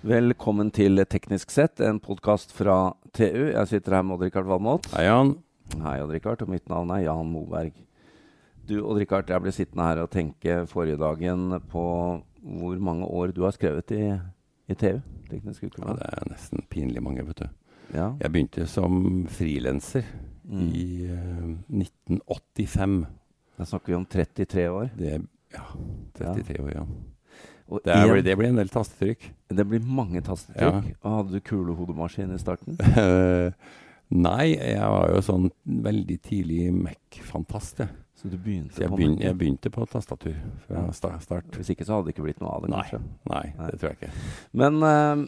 Velkommen til Teknisk sett, en podkast fra TU. Jeg sitter her med Odd-Rikard Valmot. Hei, Jan. Hei, Odd-Rikard. Og mitt navn er Jan Moberg. Du, Odd-Rikard, jeg ble sittende her og tenke forrige dagen på hvor mange år du har skrevet i, i TU. Teknisk Ja, det er nesten pinlig mange, vet du. Ja. Jeg begynte som frilanser Mm. i uh, 1985. Da snakker vi om 33 år. Det Ja, 33 år, ja. Det, er, en- det blir en del tastetrykk. det blir mange tastetrykk. Og hadde du kulehodemaskin i starten? Eh, Nei, jeg var jo sånn veldig tidlig Mac-fantast, jeg. Så du begynte Så jeg, på begyn, Mac? jeg begynte på tastatur fra start. Hvis ikke så hadde det ikke blitt noe av det, Nei. kanskje. Nei, Nei. det tror jeg ikke. Men uh,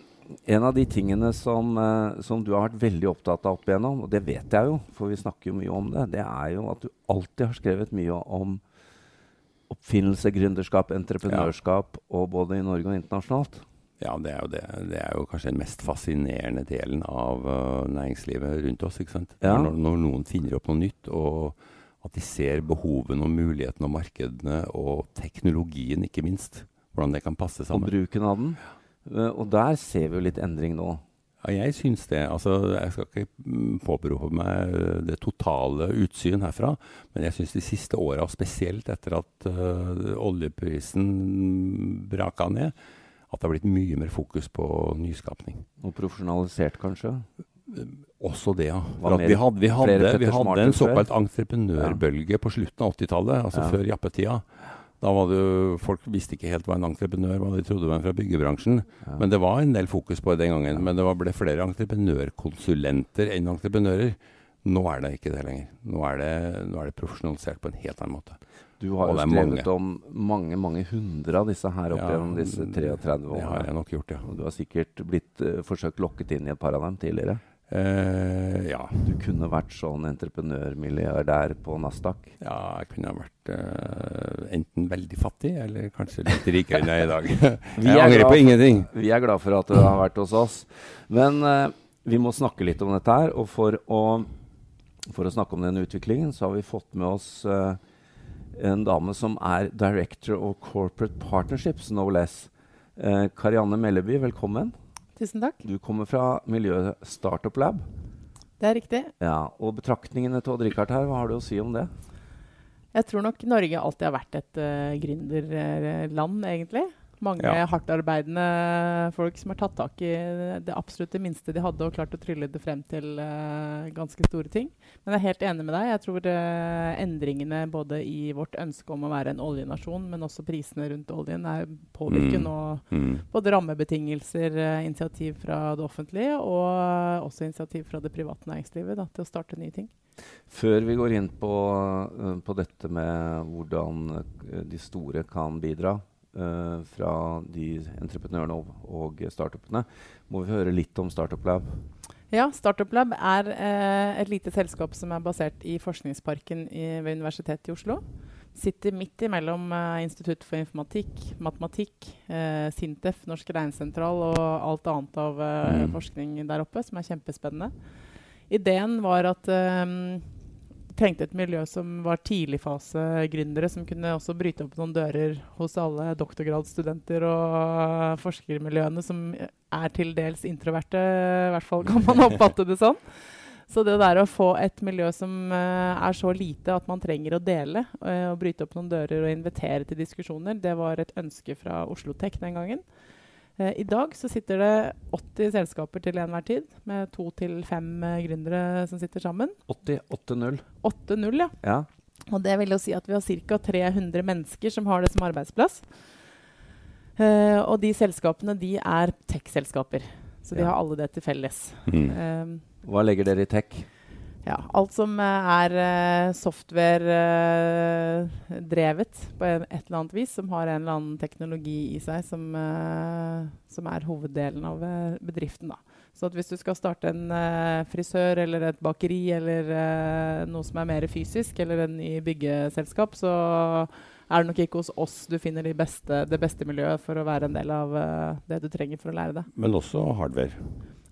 en av de tingene som, uh, som du har vært veldig opptatt av opp igjennom, og det vet jeg jo, for vi snakker jo mye om det, det er jo at du alltid har skrevet mye om oppfinnelse, gründerskap, entreprenørskap, og både i Norge og internasjonalt. Ja, det er jo det. Det er jo kanskje den mest fascinerende delen av uh, næringslivet rundt oss. ikke sant? Ja. Når, når noen finner opp noe nytt, og at de ser behovene og mulighetene og markedene og teknologien, ikke minst. Hvordan det kan passe sammen. Og bruken av den. Uh, og der ser vi jo litt endring nå. Ja, jeg syns det. Altså, jeg skal ikke mm, påberope meg øh, det totale utsyn herfra, men jeg syns de siste åra, spesielt etter at uh, oljeprisen braka ned, at det har blitt mye mer fokus på nyskapning. Og profesjonalisert, kanskje. Også det, ja. Mer- vi hadde, vi hadde, vi hadde en såkalt entreprenørbølge på slutten av 80-tallet, altså Ja. før jappetida. Da var det jo, Folk visste ikke helt hva en entreprenør var, de trodde det var en fra byggebransjen. Ja. Men det var en del fokus på det den gangen. Men det var, ble flere entreprenørkonsulenter enn entreprenører. Nå er det ikke det lenger. Nå er det, nå er det profesjonalisert på en helt annen måte. Du har jo skrevet mange. om mange, mange hundre av disse her opp Ja, gjennom disse 33 årene. Det har jeg nok gjort, ja. Du har sikkert blitt uh, forsøkt lokket inn i et par av dem tidligere. Uh, ja. Du kunne vært sånn entreprenørmilliardær på Nasdaq. ja, jeg kunne ha vært eh, enten veldig fattig eller kanskje litt rikere enn jeg er i dag. Jeg er angrer på for- ingenting. Vi er glad for at du har vært hos oss. Men uh, vi må snakke litt om dette her. Og for å, for å snakke om den utviklingen, så har vi fått med oss uh, en dame som er Director of Corporate Partnerships, no less. Uh, Karianne Melleby, velkommen. Tusen takk. Du kommer fra miljøet Startup Lab. Det er riktig. Ja, og betraktningene til Odd-Rikard her, hva har du å si om det? Jeg tror nok Norge alltid har vært et uh, gründerland, egentlig. Mange Ja. hardtarbeidende folk som har tatt tak i det absolutt det minste de hadde, og klart å trylle det frem til uh, ganske store ting. Men jeg er helt enig med deg. Jeg tror uh, endringene både i vårt ønske om å være en oljenasjon, men også prisene rundt oljen, er påvirker Mm. nå Mm. både rammebetingelser, uh, initiativ fra det offentlige, og også initiativ fra det private næringslivet da, til å starte nye ting. Før vi går inn på, på dette med hvordan de store kan bidra eh, fra de entreprenørene og, og startupene, må vi høre litt om Startup Lab. Ja, Startup Lab er eh, et lite selskap som er basert i Forskningsparken i, ved Universitetet i Oslo. Sitter midt imellom eh, Institutt for informatikk, matematikk, eh, Sintef, Norsk Regnsentral og alt annet av eh, Mm. forskning der oppe, som er kjempespennende. Ideen var at eh, trengte et miljø som var tidligfase-gründere, som kunne også bryte opp noen dører hos alle doktorgradsstudenter og eh, forskermiljøene som er til dels introverte, i hvert fall kan man oppfatte det sånn. Så det der å få et miljø som uh, er så lite at man trenger å dele, uh, og bryte opp noen dører og invitere til diskusjoner, det var et ønske fra Oslo Tech den gangen. Eh, I dag så sitter det 80 selskaper til enhver tid, med to til fem eh, gründere som sitter sammen. 88-0. 8-0, ja. Ja. Og det vil jo si at vi har ca. 300 mennesker som har det som arbeidsplass. Eh, og de selskapene de er tech-selskaper. Så de Ja. har alle det til felles. Mm. Eh, Hva legger dere i tech? Ja, alt som eh, er eh, software-drevet på et eller annet vis, som har en eller annen teknologi i seg, som, eh, som er hoveddelen av eh, bedriften. Da. Så hvis du skal starte en eh, frisør eller et bakeri eller eh, noe som er mer fysisk, eller en ny byggeselskap, så er det nok ikke hos oss du finner de beste, det beste miljøet for å være en del av eh, det du trenger for å lære det. Men også hardware.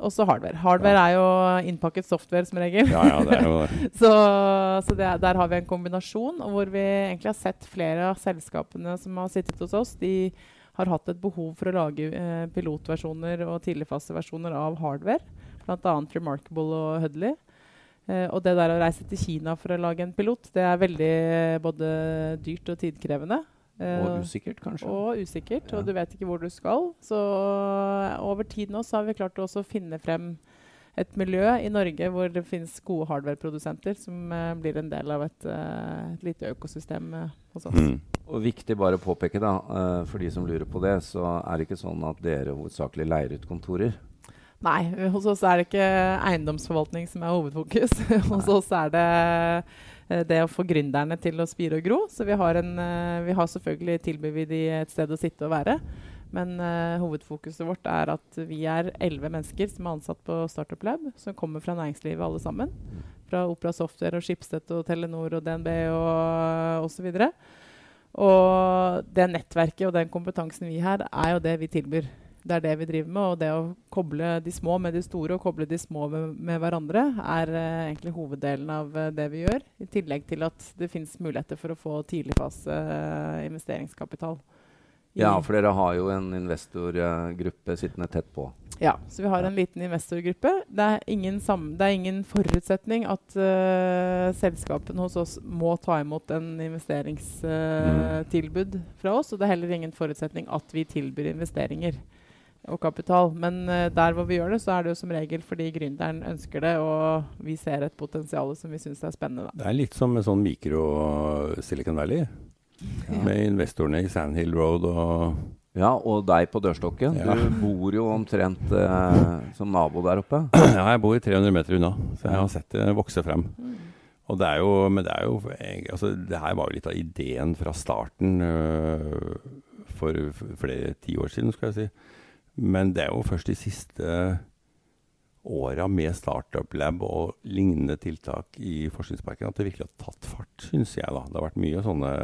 Også hardware. Hardware er jo innpakket software som regel. Ja, ja, det er jo det. Så, så det, er- der har vi en kombinasjon hvor vi egentlig har sett flere av selskapene som har sittet hos oss. De har hatt et behov for å lage eh, pilotversjoner og tidligfaseversjoner av hardware. Bl.a. Remarkable og Hudley. Eh, og det der å reise til Kina for å lage en pilot, det er veldig både dyrt og tidkrevende. Eh, og usikkert, kanskje. Og usikkert, og du vet ikke hvor du skal. Så over tid nå så har vi klart å finne frem et miljø i Norge hvor det finnes gode hardware-produsenter som uh, blir en del av et, uh, et lite økosystem uh, hos oss. Mm. Og Viktig bare å påpeke, da, for de som lurer på det, så er det ikke sånn at dere hovedsakelig leier ut kontorer. Nei, hos oss er det ikke eiendomsforvaltning som er hovedfokus. hos oss er det det å få gründerne til å spire og gro. Så vi har, en, vi har selvfølgelig tilbyr vi de et sted å sitte og være. Men uh, hovedfokuset vårt er at vi er elleve mennesker som er ansatt på Startup Lab, som kommer fra næringslivet alle sammen. Fra Opera Software og Schibsted og Telenor og DNB og osv. Og, og det nettverket og den kompetansen vi har, er jo det vi tilbyr. Det er det vi driver med. Og det å koble de små med de store og koble de små med, med hverandre er uh, egentlig hoveddelen av uh, det vi gjør. I tillegg til at det finnes muligheter for å få tidligfase uh, investeringskapital. Ja, for dere har jo en investorgruppe sittende tett på. Ja, så vi har en liten investorgruppe. Det er ingen, det er ingen forutsetning at uh, selskapene hos oss må ta imot en investeringstilbud uh, fra oss. Og det er heller ingen forutsetning at vi tilbyr investeringer og kapital. Men uh, der hvor vi gjør det, så er det jo som regel fordi gründeren ønsker det, og vi ser et potensial som vi syns er spennende. Da. Det er litt som en sånn mikro-Silicon Valley med investorene i Sandhill Road og ja, og deg på dørstokken. Ja. Du bor jo omtrent eh, som nabo der oppe. Ja, jeg bor 300 meter unna, så jeg har sett det vokse frem. Mm. Og det er jo, men det er jo altså, Det her var jo litt av ideen fra starten øh, for flere tiår siden, skal jeg si. Men det er jo først de siste åra med Startup Lab og lignende tiltak i Forskningsparken at det virkelig har tatt fart, syns jeg. da. Det har vært mye sånne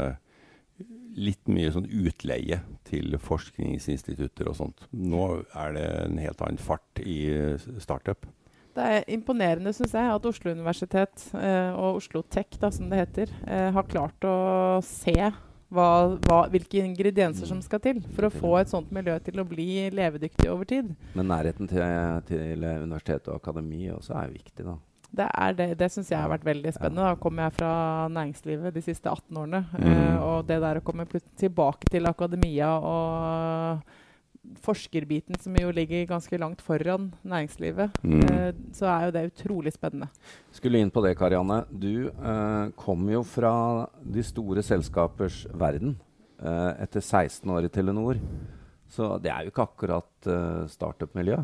litt mye sånn utleie til forskningsinstitutter og sånt. Nå er det en helt annen fart i startup. Det er imponerende synes jeg, at Oslo universitet eh, og Oslo Tech, da, som det heter, eh, har klart å se hva, hva, hvilke ingredienser som skal til for å få et sånt miljø til å bli levedyktig over tid. Men nærheten til, til universitet og akademi også er viktig, da. Det, er det, det syns jeg har vært veldig spennende. Da kommer jeg fra næringslivet de siste 18 årene. Mm. Uh, og det der å komme tilbake til akademia og forskerbiten, som jo ligger ganske langt foran næringslivet, mm. uh, så er jo det utrolig spennende. Skulle inn på det, Karianne. Du eh, kom jo fra de store selskapers verden etter 16 år i Telenor. Så det er jo ikke akkurat startup-miljø?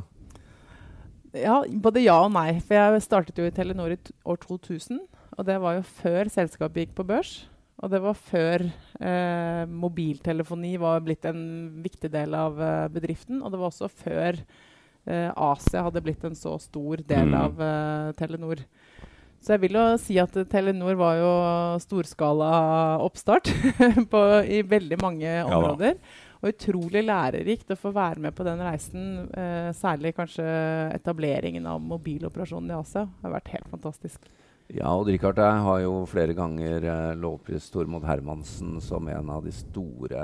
Ja, både ja og nei. For jeg startet jo i Telenor i år 2000. Og det var jo før selskapet gikk på børs. Og det var før eh, mobiltelefoni var blitt en viktig del av eh, bedriften. Og det var også før eh, Asia hadde blitt en så stor del mm. av eh, Telenor. Så jeg vil jo si at Telenor var jo storskala oppstart på, i veldig mange områder. Ja, og utrolig lærerikt å få være med på den reisen. Eh, særlig kanskje etableringen av mobiloperasjonen i Asia har vært helt fantastisk. Ja, og Richard, har jo flere ganger eh, lovprist Tormod Hermansen som en av de store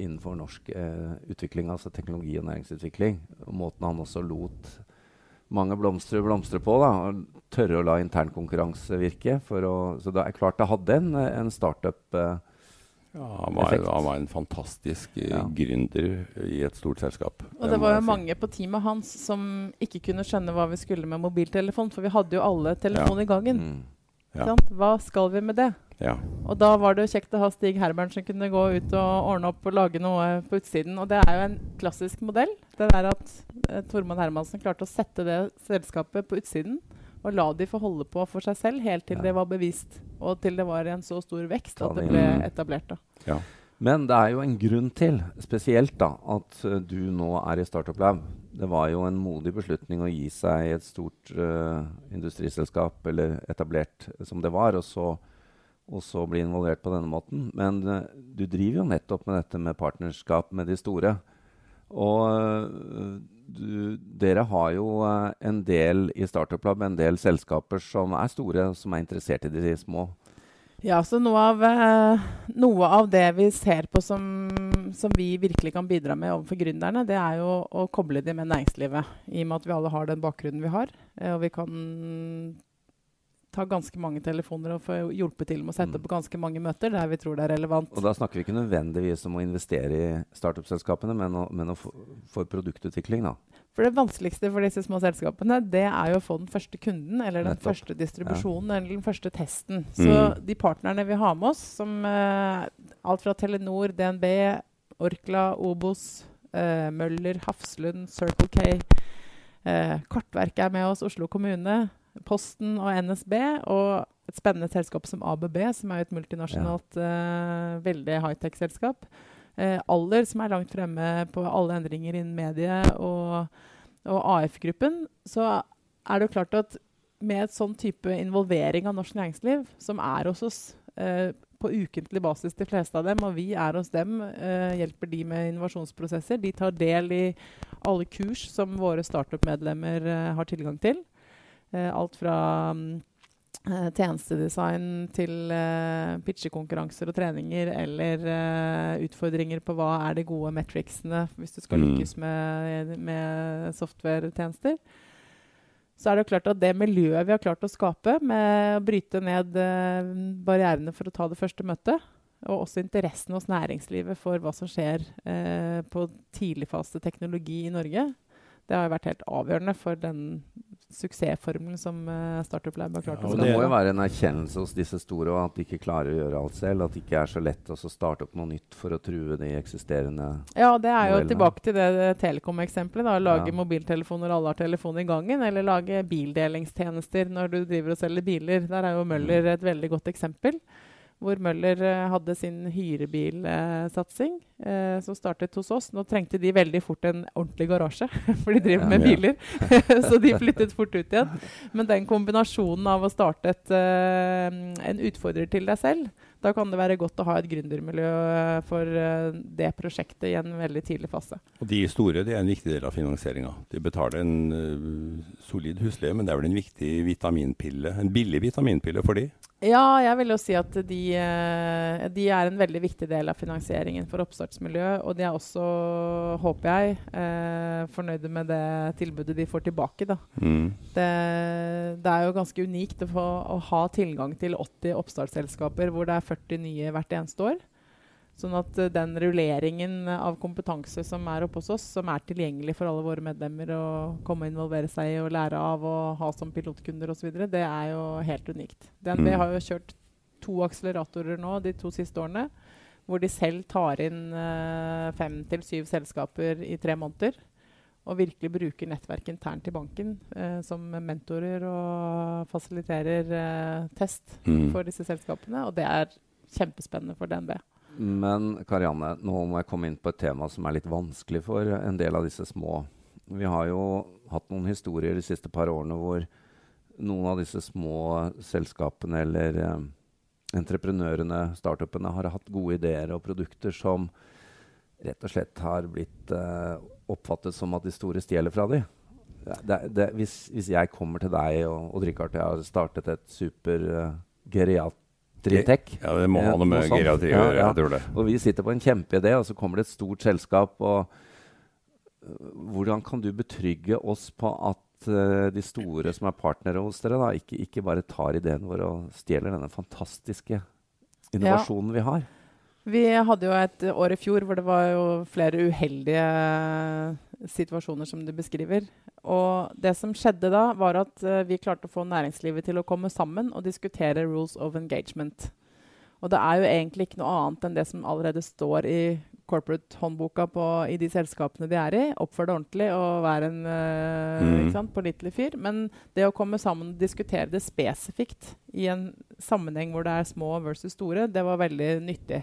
innenfor norsk eh, utvikling, altså teknologi og næringsutvikling. Og måten han også lot mange blomstre blomstre på. da, og Tørre å la internkonkurranse virke. Å, så det er klart det hadde en, en startup. Eh, ja, han var, han var, en fantastisk eh, ja. gründer i et stort selskap. Og det var jo mange på teamet hans som ikke kunne skjønne hva vi skulle med mobiltelefon, for vi hadde jo alle telefon ja. i gangen. Mm. Ja. Hva skal vi med det? Og da var det jo kjekt å ha Stig Herbern som kunne gå ut og ordne opp og lage noe på utsiden. Og det er jo en klassisk modell. Det er at eh, Tormod Hermansen klarte å sette det selskapet på utsiden og la de få holde på for seg selv helt til ja. det var bevist, og til det var en så stor vekst at det ble etablert. Ja. Men det er jo en grunn til, spesielt da, at uh, du nå er i Startup Lab. Det var jo en modig beslutning å gi seg et stort uh, industriselskap, eller etablert som det var, og så, og så bli involvert på denne måten. Men uh, du driver jo nettopp med dette med partnerskap med de store. Og du, dere har jo uh, en del i Startup Lab, en del selskaper som er store, som er interessert i de små. Ja, så noe av, uh, noe av det vi ser på som som vi virkelig kan bidra med overfor gründerne, det er jo å koble dem med næringslivet. I og med at vi alle har den bakgrunnen vi har. Eh, og vi kan ta ganske mange telefoner og få hjulpet til med å sette Mm. opp ganske mange møter der vi tror det er relevant. Og da snakker vi ikke nødvendigvis om å investere i startup-selskapene, men, å, men å få, for produktutvikling, da. For det vanskeligste for disse små selskapene, det er jo å få den første kunden, eller den Nettopp. første distribusjonen, eller den første testen. Så Mm. de partnerne vi har med oss, som uh, alt fra Telenor, DNB, Orkla, Obos, uh, Møller, Hafslund, Circle K, uh, Kartverket er med oss, Oslo kommune, Posten og NSB, og et spennende selskap som ABB, som er et multinasjonalt, eh, veldig high-tech-selskap. Uh, Aller, som er langt fremme på alle endringer innen medie og, og AF-gruppen, så er det jo klart at med et sånn type involvering av norsk næringsliv, som er hos oss uh, på ukentlig basis, de fleste av dem, og vi er hos dem, hjelper de med innovasjonsprosesser. De tar del i alle kurs som våre startup-medlemmer har tilgang til. Eh, alt fra mm, eh, tjenestedesign til eh, pitchekonkurranser og treninger, eller eh, utfordringer på hva er de gode metricsene hvis du skal Mm. lykkes med, med software-tjenester. Så er det jo klart at det miljøet vi har klart å skape, med å bryte ned eh, barrierene for å ta det første møtet, og også interessen hos næringslivet for hva som skjer eh, på tidligfase teknologi i Norge, det har jo vært helt avgjørende for den suksessformelen som uh, Startup Lab har klart Ja, å skape. det må jo være en erkjennelse hos disse store at de ikke klarer å gjøre alt selv. At det ikke er så lett å starte opp noe nytt for å true de eksisterende Ja, det er jo modellene. tilbake til det Telekom-eksempelet. da, Lage Ja. mobiltelefoner når alle har telefon i gangen, eller lage bildelingstjenester når du driver og selger biler. Der er jo Møller et veldig godt eksempel. Hvor Møller eh, hadde sin hyrebilsatsing, eh, som startet hos oss. Nå trengte de veldig fort en ordentlig garasje, for de driver med biler. så de flyttet fort ut igjen. Men den kombinasjonen av å starte et, eh, en utfordrer til deg selv, da kan det være godt å ha et gründermiljø eh, for eh, det prosjektet i en veldig tidlig fase. Og de store det er en viktig del av finansieringa. De betaler en uh, solid husleie, men det er vel en viktig vitaminpille, en billig vitaminpille for de. Ja, jeg vil jo si at de, eh, de er en veldig viktig del av finansieringen for oppstartsmiljøet. Og de er også, håper jeg, eh, fornøyde med det tilbudet de får tilbake. Mm. Det, det er jo ganske unikt å, få, å ha tilgang til 80 oppstartsselskaper hvor det er 40 nye hvert eneste år. Sånn at eh, den rulleringen av kompetanse som er oppe hos oss, som er tilgjengelig for alle våre medlemmer å komme og involvere seg i og lære av og ha som pilotkunder osv., det er jo helt unikt. DNB Mm. har jo kjørt to akseleratorer nå de to siste årene, hvor de selv tar inn eh, fem til syv selskaper i tre måneder. Og virkelig bruker nettverket internt i banken eh, som mentorer og fasiliterer eh, test Mm. for disse selskapene. Og det er kjempespennende for DNB. Men Karianne, nå må jeg komme inn på et tema som er litt vanskelig for en del av disse små. Vi har jo hatt noen historier de siste par årene hvor noen av disse små selskapene eller eh, entreprenørene, startupene, har hatt gode ideer og produkter som rett og slett har blitt eh, oppfattet som at de store stjeler fra dem. Det, det, hvis, hvis jeg kommer til deg og, og Richard, jeg har startet et super uh, geriatritech Ja, det må Ja, ha noe med geriatri å gjøre. ja. Jeg tror det. og vi sitter på en kjempeidé, og så kommer det et stort selskap. og øh, Hvordan kan du betrygge oss på at uh, de store som er partnere hos dere, da, ikke, ikke bare tar ideen vår og stjeler denne fantastiske innovasjonen vi har? Vi hadde jo et år i fjor hvor det var jo flere uheldige situasjoner som du beskriver. Og det som skjedde da, var at uh, vi klarte å få næringslivet til å komme sammen og diskutere rules of engagement. Og det er jo egentlig ikke noe annet enn det som allerede står i corporate-håndboka i de selskapene de er i. Oppfør deg ordentlig og vær en uh, Mm. pålitelig fyr. Men det å komme sammen og diskutere det spesifikt i en sammenheng hvor det er små versus store, det var veldig nyttig.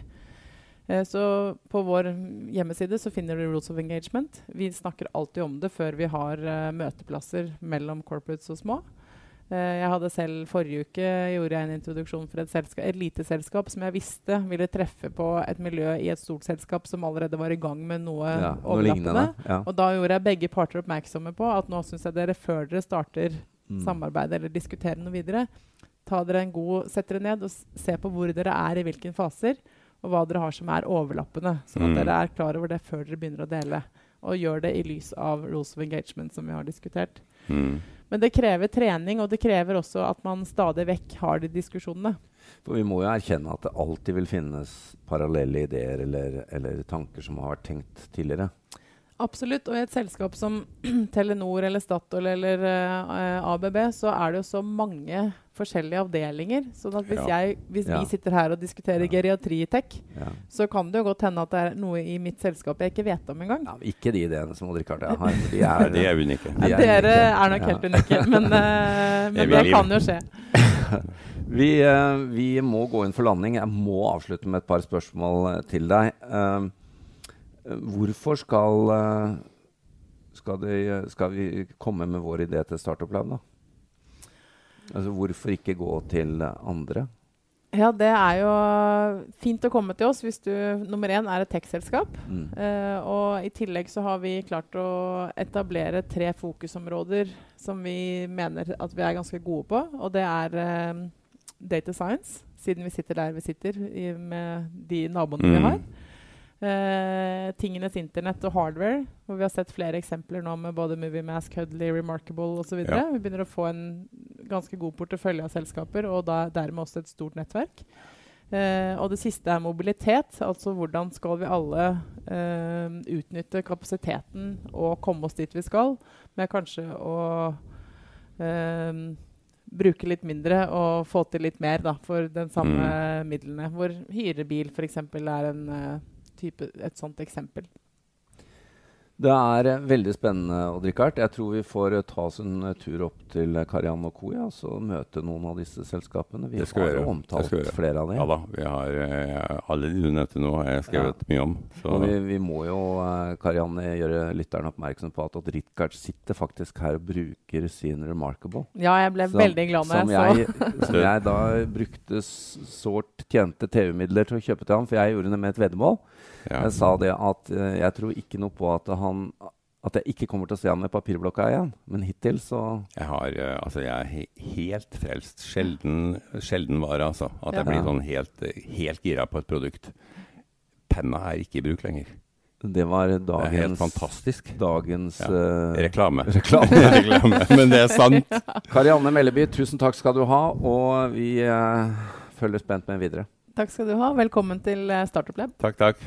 Eh, Så på vår hjemmeside så finner du Rules of Engagement. Vi snakker alltid om det før vi har eh, møteplasser mellom corporates og små. Eh, jeg hadde selv Forrige uke gjorde jeg en introduksjon for et, selskap, et lite selskap som jeg visste ville treffe på et miljø i et stort selskap som allerede var i gang med noe Ja, overlappende. Ja. Og da gjorde jeg begge parter oppmerksomme på at nå syns jeg dere, før dere starter Mm. samarbeidet eller diskuterer noe videre, ta dere en god, sett dere ned og se på hvor dere er i hvilke faser. Og hva dere har som er overlappende. Sånn at Mm. dere er klar over det før dere begynner å dele. Og gjør det i lys av rules of engagement, som vi har diskutert. Mm. Men det krever trening, og det krever også at man stadig vekk har de diskusjonene. For vi må jo erkjenne at det alltid vil finnes parallelle ideer eller, eller tanker som har vært tenkt tidligere. Absolutt. Og i et selskap som Telenor eller Statoil eller uh, ABB, så er det jo så mange forskjellige avdelinger. sånn at hvis, Ja. jeg, hvis Ja. vi sitter her og diskuterer Ja. geriatritech, Ja. så kan det jo godt hende at det er noe i mitt selskap jeg ikke vet om engang. Ja, ikke de ideene som Odd-Rikard har. De er, de er unike. de er Dere unike. er nok Ja. helt unike, men, uh, men det kan jo skje. Vi, uh, vi må gå inn for landing. Jeg må avslutte med et par spørsmål eh, til deg. Eh, hvorfor skal, eh, skal, de, skal vi komme med vår idé til Startup Lab, da? Altså, hvorfor ikke gå til andre? Ja, det er jo fint å komme til oss hvis du nummer én er et tech-selskap. Mm. Uh, og i tillegg så har vi klart å etablere tre fokusområder som vi mener at vi er ganske gode på. Og det er eh, data science, siden vi sitter der vi sitter i, med de naboene vi Mm. har. Eh, tingenes internett og hardware, hvor vi har sett flere eksempler nå med både Moviemask, Hudley, Remarkable osv. Ja. Vi begynner å få en ganske god portefølje av selskaper, og da, dermed også et stort nettverk. Eh, og det siste er mobilitet. Altså hvordan skal vi alle eh, utnytte kapasiteten og komme oss dit vi skal, med kanskje å eh, bruke litt mindre og få til litt mer da, for den samme midlene. Hvor hyrebil f.eks. er en, eh, type, et sånt eksempel. Det er eh, veldig spennende, Odd-Rikard. Jeg tror vi får eh, ta oss en eh, tur opp til Karianne og Co. og møte noen av disse selskapene. Vi skal har jo gjøre. Omtalt skal flere av dem. Ja da. Vi har alle de du nevnte nå, har jeg skrevet mye om. Så vi, vi må jo Karian, gjøre lytteren oppmerksom på at Odd-Rikard sitter faktisk her og bruker sin Remarkable. Ja, jeg ble Som- veldig glad når som jeg som jeg da brukte sårt tjente TV-midler til å kjøpe til ham, for jeg gjorde det med et veddemål. Ja. Jeg sa det at uh, jeg tror ikke noe på at han at jeg ikke kommer til å se han med papirblokka igjen. Men hittil så Jeg har, eh, altså jeg er he helt frelst. Sjelden, sjelden vare, altså. At Ja. jeg blir sånn helt, helt gira på et produkt. Penna er ikke i bruk lenger. Det var Det er helt dagens, fantastisk. dagens Ja. eh, Reklame. reklame. Reklame. Men det er sant. Karianne Melleby, tusen takk skal du ha. Og vi uh, følger spent med videre. Takk skal du ha. Velkommen til eh, Startup Lab. Takk, takk.